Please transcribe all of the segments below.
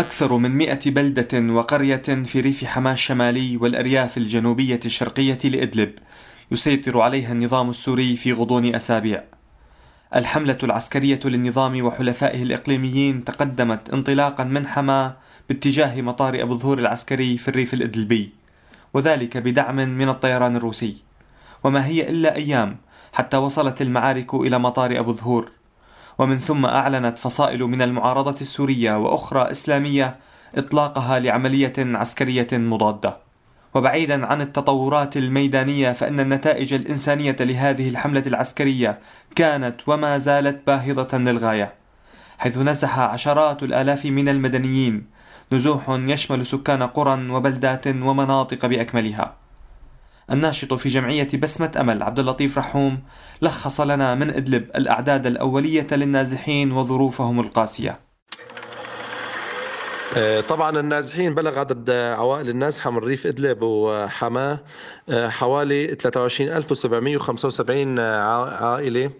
أكثر من مئة بلدة وقرية في ريف حماة الشمالي والأرياف الجنوبية الشرقية لإدلب يسيطر عليها النظام السوري في غضون أسابيع. الحملة العسكرية للنظام وحلفائه الإقليميين تقدمت انطلاقا من حماة باتجاه مطار أبو الظهور العسكري في الريف الإدلبي وذلك بدعم من الطيران الروسي. وما هي إلا أيام حتى وصلت المعارك إلى مطار أبو الظهور ومن ثم أعلنت فصائل من المعارضة السورية وأخرى إسلامية إطلاقها لعملية عسكرية مضادة. وبعيدا عن التطورات الميدانية فإن النتائج الإنسانية لهذه الحملة العسكرية كانت وما زالت باهظة للغاية حيث نزح عشرات الآلاف من المدنيين. نزوح يشمل سكان قرى وبلدات ومناطق بأكملها. الناشط في جمعية بسمة أمل عبد اللطيف رحوم لخص لنا من إدلب الأعداد الأولية للنازحين وظروفهم القاسية. آه، طبعا النازحين بلغ عدد عوائل النازحة من ريف إدلب وحماة آه، حوالي 23775 عائلة.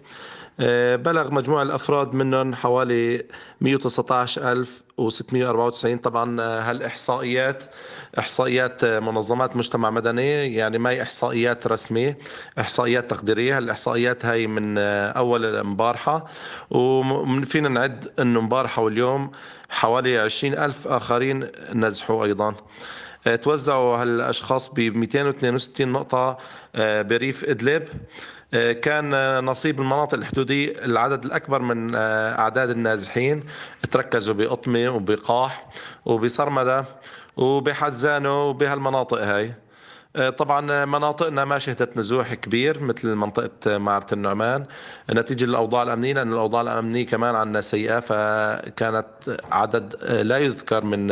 بلغ مجموع الأفراد منهم حوالي 119694 طبعا آه، هالإحصائيات إحصائيات آه، منظمات مجتمع مدني يعني ما هي إحصائيات رسمية إحصائيات تقديرية. هالإحصائيات هاي من أول امبارحه وفينا نعد إنه امبارحه واليوم حوالي 20000 آخرين نزحوا أيضا. توزعوا هالأشخاص ب 262 نقطة بريف إدلب. آه، كان نصيب المناطق الحدودية العدد الأكبر من آه، أعداد النازحين. تركزوا بقطمة وبقاح وبصرمدة وبحزانة وبهالمناطق هاي. آه، طبعا مناطقنا ما شهدت نزوح كبير مثل منطقة معرة النعمان. نتيجة الأوضاع الأمنية لأن الأوضاع الأمنية كمان عندنا سيئة فكانت عدد لا يذكر من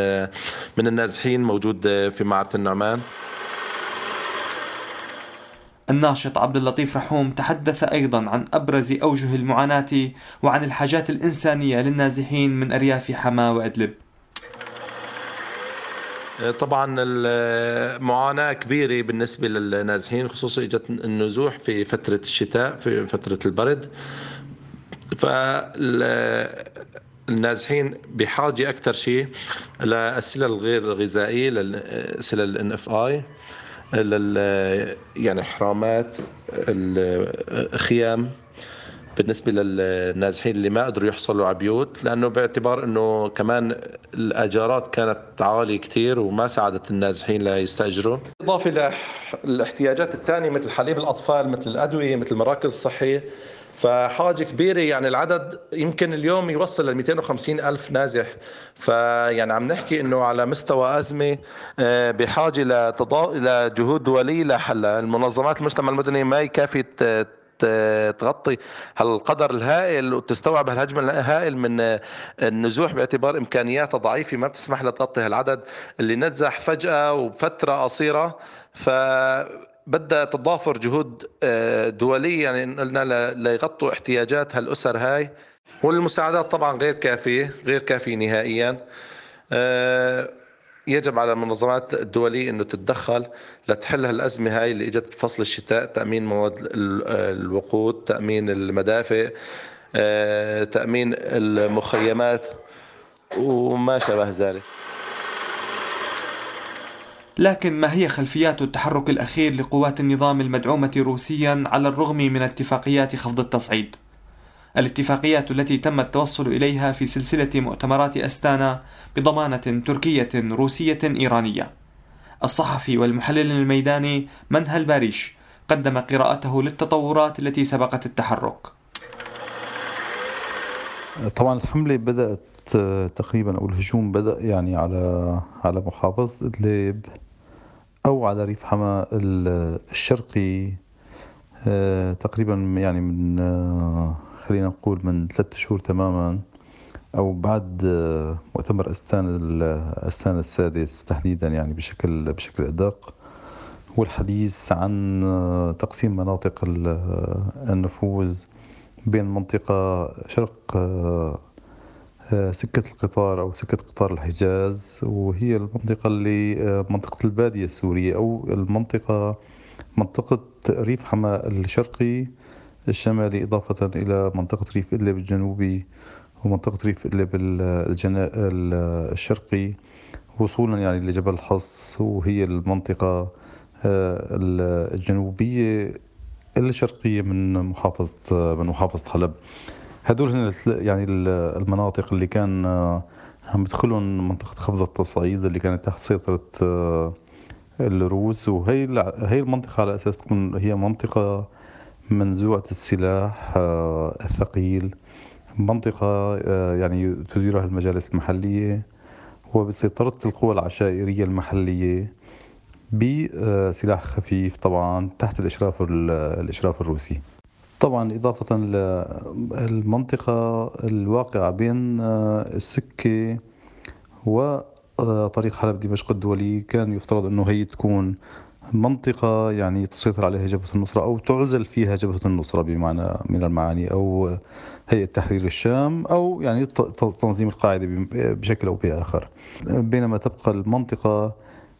من النازحين موجود في معرة النعمان. الناشط عبد اللطيف رحوم تحدث أيضا عن أبرز أوجه المعاناة وعن الحاجات الإنسانية للنازحين من أرياف حما وإدلب. طبعا المعاناة كبيرة بالنسبة للنازحين خصوصا إجت النزوح في فترة الشتاء في فترة البرد. فالنازحين بحاجة أكثر شيء للسلة الغير غذائية للسلة الان اف اي يعني حرامات الخيام بالنسبة للنازحين اللي ما قدروا يحصلوا على بيوت لأنه باعتبار أنه كمان الأجارات كانت عالية كتير وما ساعدت النازحين ليستأجروا إضافة للاحتياجات الثانية مثل حليب الأطفال مثل الأدوية مثل المراكز الصحية. فحاجة كبيرة يعني العدد يمكن اليوم يوصل ل 250 ألف نازح. فيعني عم نحكي إنه على مستوى أزمة آه، بحاجة لتضا... لجهود دولية لحلها المنظمات المجتمع المدني ما يكفي تغطي هالقدر الهائل وتستوعب هالهجم الهائل من النزوح باعتبار إمكانياتها ضعيفة ما بتسمح لها تغطي هالعدد اللي نزح فجأة وبفتره قصيرة. ف بدها تضافر جهود آه، دولية يعني قلنا ليغطوا احتياجات هالأسر هاي. والمساعدات طبعا غير كافية غير كافية نهائيا. آه، يجب على المنظمات الدولية إنه تتدخل لتحل هالأزمة هاي اللي إجت بفصل الشتاء تأمين مواد الوقود تأمين المدافئ آه، تأمين المخيمات وما شابه ذلك. لكن ما هي خلفيات التحرك الأخير لقوات النظام المدعومة روسيا على الرغم من اتفاقيات خفض التصعيد؟ الاتفاقيات التي تم التوصل إليها في سلسلة مؤتمرات أستانا بضمانة تركية روسية إيرانية. الصحفي والمحلل الميداني منهل باريش قدم قراءته للتطورات التي سبقت التحرك. طبعا الحملة بدأت تقريبا أو الهجوم بدأ يعني على على محافظة إدلب أو على ريف حما الشرقي آه، تقريبا يعني من آه، خلينا نقول من ثلاثة شهور تماما أو بعد آه، مؤتمر أستان أستان السادس تحديدا يعني بشكل بشكل أدق والحديث عن تقسيم مناطق النفوذ بين منطقة شرق سكة القطار أو سكة قطار الحجاز وهي المنطقة اللي آه، منطقة البادية السورية أو المنطقة منطقة ريف حماة الشرقي الشمالي إضافة إلى منطقة ريف إدلب الجنوبي ومنطقة ريف إدلب الشرقي وصولا يعني لجبل حص وهي المنطقة آه، الجنوبية الشرقية من محافظة من محافظة حلب. هدول هن يعني المناطق اللي كان آه، عم يدخلهم منطقة خفض التصعيد اللي كانت تحت سيطرة آه، الروس. وهي هي المنطقة على أساس تكون هي منطقة منزوعة السلاح الثقيل. منطقة يعني تديرها المجالس المحلية. وبسيطرة القوى العشائرية المحلية بسلاح خفيف طبعا تحت الإشراف الإشراف الروسي. طبعا إضافة للمنطقة الواقعة بين السكة وطريق حلب دمشق الدولي كان يفترض أنه هي تكون منطقة يعني تسيطر عليها جبهة النصرة أو تعزل فيها جبهة النصرة بمعنى من المعاني أو هيئة تحرير الشام أو يعني تنظيم القاعدة بشكل أو بآخر. بينما تبقى المنطقة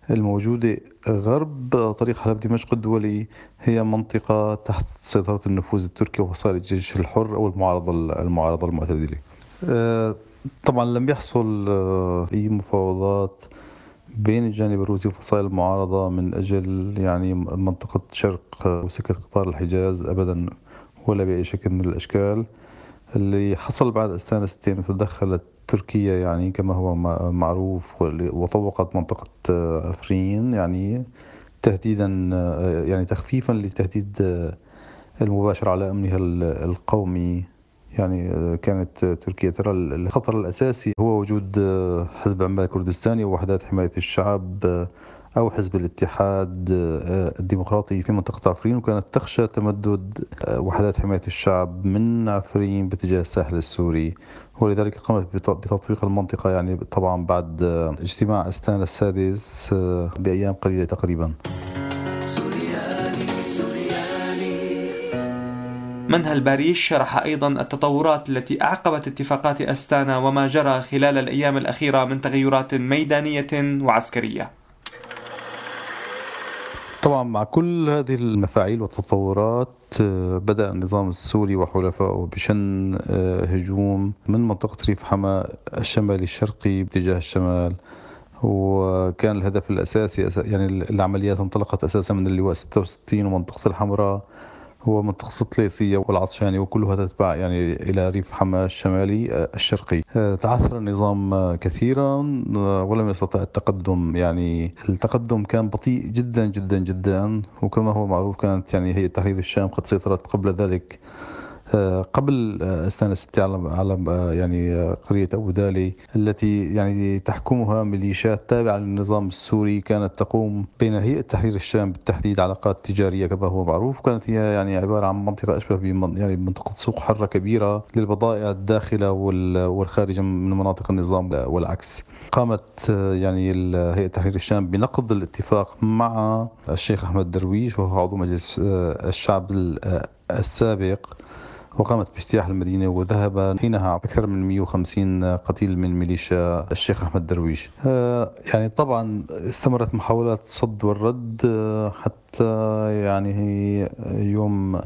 الموجودة غرب طريق حلب دمشق الدولي هي منطقة تحت سيطرة النفوذ التركي وفصائل الجيش الحر أو المعارضة المعارضة المعتدلة. أه، طبعا لم يحصل أه، أي مفاوضات بين الجانب الروسي وفصائل المعارضة من أجل يعني منطقة شرق وسكة قطار الحجاز أبدا ولا بأي شكل من الأشكال. اللي حصل بعد أستانا 60 وتدخلت تركيا يعني كما هو معروف وطوقت منطقة عفرين يعني تهديدا يعني تخفيفا للتهديد المباشر على أمنها القومي. يعني آه، كانت تركيا ترى الخطر الأساسي هو وجود آه، حزب عمال كردستاني ووحدات حماية الشعب آه، أو حزب الاتحاد الديمقراطي في منطقة عفرين وكانت تخشى تمدد وحدات حماية الشعب من عفرين باتجاه الساحل السوري. ولذلك قامت بتطبيق المنطقة يعني طبعا بعد اجتماع أستانا السادس بأيام قليلة تقريبا. منها الباريش شرح أيضا التطورات التي أعقبت اتفاقات أستانا وما جرى خلال الأيام الأخيرة من تغيرات ميدانية وعسكرية. طبعا مع كل هذه المفاعيل والتطورات آه، بدأ النظام السوري وحلفائه بشن آه، هجوم من منطقة ريف حما الشمالي الشرقي باتجاه الشمال. وكان الهدف الأساسي يعني العمليات انطلقت أساسا من اللواء 66 ومنطقة الحمراء. هو منطقة الطليسية والعطشاني وكلها تتبع يعني إلى ريف حما الشمالي آه، الشرقي. آه، تعثر النظام آه، كثيرا ولم يستطع التقدم. يعني التقدم كان بطيء جدا جدا جدا. وكما هو معروف كانت يعني هي تحرير الشام قد سيطرت قبل ذلك. قبل آه، سنة ستة على على آه، يعني قرية أبو دالي التي يعني تحكمها ميليشيات تابعة للنظام السوري كانت تقوم بين هيئة تحرير الشام بالتحديد علاقات تجارية كما هو معروف. وكانت هي يعني عبارة عن منطقة أشبه بمن يعني منطقة سوق حرة كبيرة للبضائع الداخلة والخارجة من مناطق النظام والعكس. قامت يعني هيئة تحرير الشام بنقض الاتفاق مع الشيخ أحمد درويش وهو عضو مجلس الشعب السابق. وقامت باجتياح المدينة وذهب حينها أكثر من 150 قتيل من ميليشيا الشيخ أحمد درويش. آه، يعني طبعا استمرت محاولات الصد والرد آه، حتى يعني يوم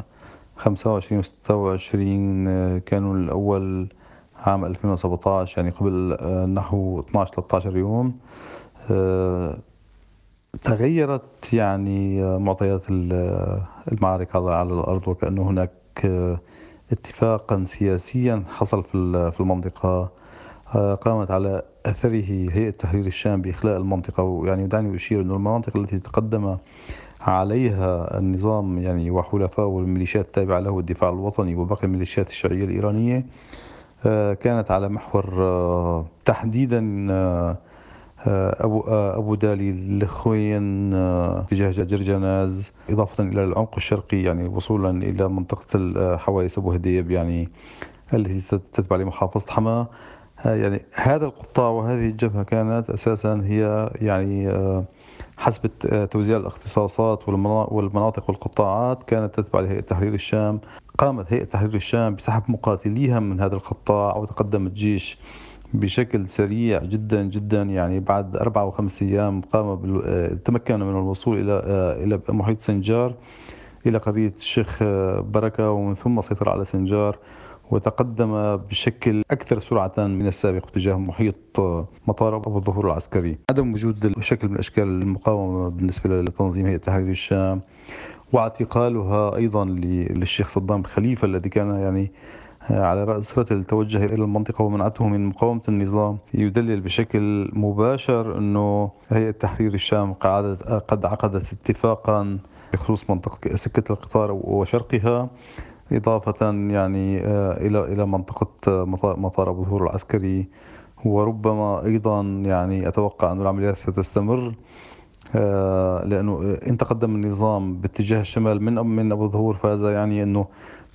25 و 26 آه، كانوا الأول عام 2017 يعني قبل نحو 12 13 يوم. تغيرت يعني معطيات المعارك على الأرض وكأنه هناك اتفاقا سياسيا حصل في المنطقة آه، قامت على أثره هيئة تحرير الشام بإخلاء المنطقة. ويعني دعني أشير أن المناطق التي تقدم عليها النظام يعني وحلفاء والميليشيات التابعة له الدفاع الوطني وباقي الميليشيات الشيعية الإيرانية آه، كانت على محور آه، تحديدا آه، أبو آه، أبو دالي الخوين آه، اتجاه جرجناز إضافة إلى العمق الشرقي يعني وصولا إلى منطقة حوايس أبو هديب يعني التي تتبع لمحافظة حما يعني هذا القطاع وهذه الجبهة كانت أساسا هي يعني حسب توزيع الاختصاصات والمناطق والقطاعات كانت تتبع لهيئة تحرير الشام. قامت هيئة تحرير الشام بسحب مقاتليها من هذا القطاع وتقدم الجيش بشكل سريع جدا جدا يعني بعد أربع أو خمس أيام قام. آه، تمكن من الوصول إلى آه، إلى محيط سنجار إلى قرية الشيخ آه، بركة ومن ثم سيطر على سنجار وتقدم بشكل أكثر سرعة من السابق تجاه محيط مطار أبو الظهور العسكري عدم وجود شكل من أشكال المقاومة بالنسبة لتنظيم هيئة تحرير الشام واعتقالها أيضا للشيخ صدام خليفة الذي كان يعني على رأس التوجه إلى المنطقة ومنعته من مقاومة النظام يدلل بشكل مباشر أنه هيئة تحرير الشام قد عقدت اتفاقا بخصوص منطقة سكة القطار وشرقها إضافة يعني آه، إلى إلى منطقة مطار أبو ظهور العسكري. وربما أيضا يعني أتوقع أن العمليات ستستمر آه، لأنه إن تقدم النظام باتجاه الشمال من من أبو ظهور فهذا يعني أنه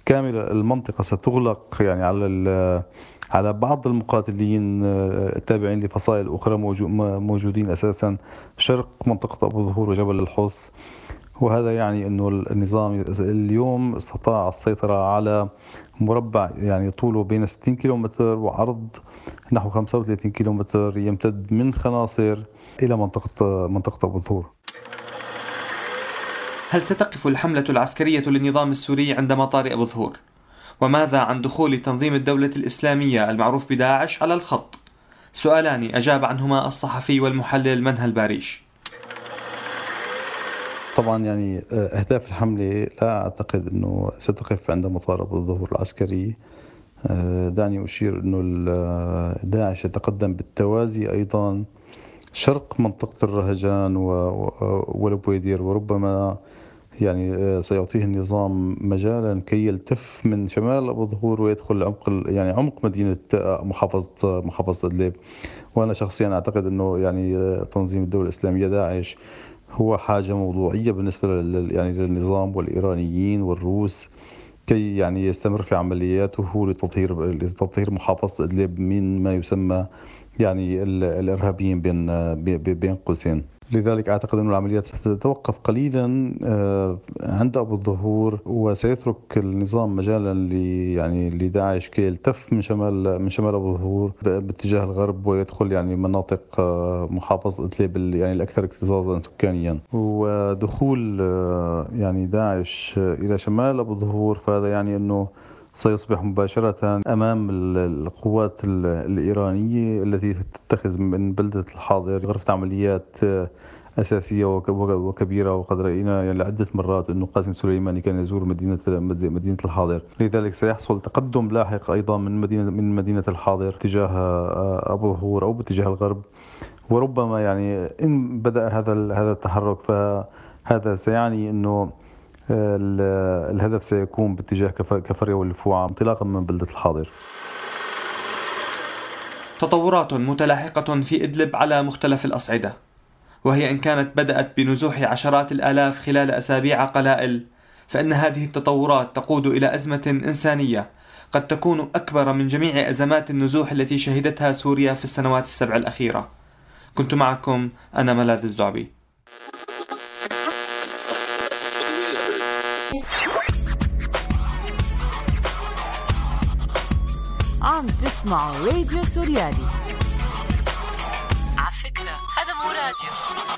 كامل المنطقة ستغلق يعني على على بعض المقاتلين آه، التابعين لفصائل أخرى موجودين أساسا شرق منطقة أبو ظهور وجبل الحص وهذا يعني أنه النظام اليوم استطاع السيطرة على مربع يعني طوله بين 60 كيلومتر وعرض نحو 35 كيلومتر يمتد من خناصر إلى منطقة منطقة أبو ظهور. هل ستقف الحملة العسكرية للنظام السوري عند مطار أبو ظهور؟ وماذا عن دخول تنظيم الدولة الإسلامية المعروف بداعش على الخط؟ سؤالان أجاب عنهما الصحفي والمحلل منهل باريش طبعا يعني آه، أهداف الحملة لا أعتقد أنه ستقف عند مطار أبو الظهور العسكري آه، دعني أشير أنه آه، داعش يتقدم بالتوازي أيضا شرق منطقة الرهجان والبويدير وربما يعني آه، سيعطيه النظام مجالا كي يلتف من شمال أبو ظهور ويدخل عمق يعني عمق مدينة آه، محافظة آه، محافظة ادلب وأنا شخصيا أعتقد إنه يعني تنظيم الدولة الإسلامية داعش هو حاجة موضوعية بالنسبة يعني للنظام والإيرانيين والروس. كي يعني يستمر في عملياته لتطهير لتطهير محافظة أدلب من ما يسمى يعني الإرهابيين بين بين قوسين. لذلك أعتقد أن العمليات ستتوقف قليلا آه، عند أبو الظهور وسيترك النظام مجالا يعني لداعش كي يلتف من شمال من شمال أبو الظهور باتجاه الغرب ويدخل يعني مناطق آه، محافظه إدلب يعني الأكثر اكتظاظا سكانيا. ودخول آه، يعني داعش إلى شمال أبو الظهور فهذا يعني أنه سيصبح مباشرة أمام القوات الإيرانية التي تتخذ من بلدة الحاضر غرفة عمليات أساسية وكبيرة وقد رأينا يعني لعدة مرات أنه قاسم سليماني كان يزور مدينة مدينة الحاضر. لذلك سيحصل تقدم لاحق أيضا من مدينة من مدينة الحاضر تجاه أبو ظهور أو باتجاه الغرب. وربما يعني إن بدأ هذا هذا التحرك فهذا سيعني أنه الهدف سيكون باتجاه كفرية والفوعة انطلاقا من بلدة الحاضر. تطورات متلاحقة في إدلب على مختلف الأصعدة وهي إن كانت بدأت بنزوح عشرات الآلاف خلال أسابيع قلائل فإن هذه التطورات تقود إلى أزمة إنسانية قد تكون أكبر من جميع أزمات النزوح التي شهدتها سوريا في السنوات السبع الأخيرة. كنت معكم أنا ملاذ الزعبي. عم تسمعوا راديو سوريالي. على فكرة هذا مو راديو.